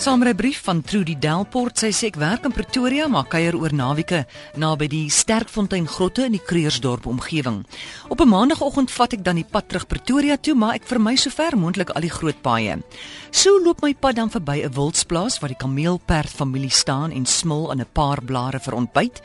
'n brief van Trudy Delport, sy sê ek werk in Pretoria maar kuier oor naweke naby die Sterkfontein grotte in die Kreursdorp omgewing. Op 'n maandagooggend vat ek dan die pad terug Pretoria toe, maar ek vermy sover moontlik al die groot paaie. So loop my pad dan verby 'n wildsplaas waar die kameelperd familie staan en smil aan 'n paar blare vir ontbyt.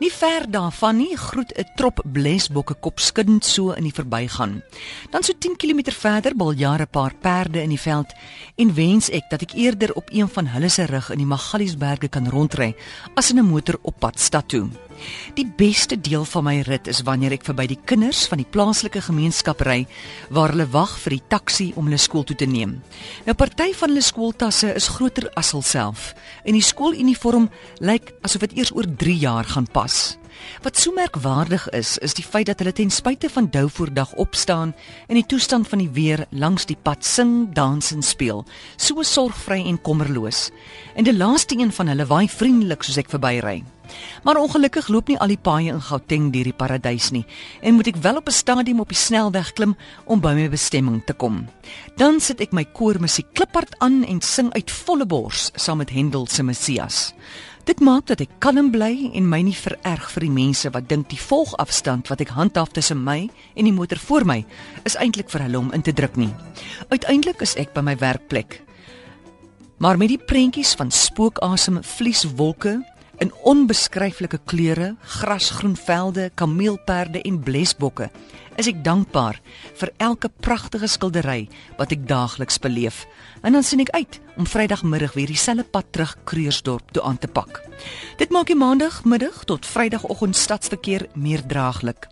Nie ver daarvan nie groet 'n trop blesbokke kopskuddend so in die verbygaan. Dan so 10 km verder bal jare 'n paar perde in die veld en wens ek dat ek eerder op een van hulle se rug in die Magaliesberge kan rondry as in 'n motor op pad stad toe. Die beste deel van my rit is wanneer ek verby die kinders van die plaaslike gemeenskap ry waar hulle wag vir die taxi om hulle skool toe te neem. Nou party van hulle skooltasse is groter as hulself en die skooluniform lyk asof dit eers oor 3 jaar gaan pas. Wat so merkwaardig is, is die feit dat hulle ten spyte van Douvoordag opstaan en die toestand van die weer langs die pad sing, dans en speel, so sorgvry en kommerloos. En die laaste een van hulle waai vriendelik soos ek verbyry. Maar ongelukkig loop nie al die paaie in Gauteng deur die paradys nie en moet ek wel op 'n stadium op die snelweg klim om by my bestemming te kom. Dan sit ek my koormusiek kliphard aan en sing uit volle bors saam met Hendel se Messias. Dit maak dat ek kalm bly en my nie vererg vir die mense wat dink die volgafstand wat ek handhaaf tussen my en die motor voor my is eintlik vir hulle om in te druk nie. Uiteindelik is ek by my werkplek. Maar met die prentjies van spookasem, vlieswolke in onbeskryflike kleure, grasgroen velde, kameelperde en blesbokke, is ek dankbaar vir elke pragtige skildery wat ek daagliks beleef. En dan sien ek uit om Vrydagmiddag weer dieselfde pad terug Kreursdorp toe aan te pak. Dit maak die Maandagmiddag tot Vrydagoggend stadsverkeer meer draaglik.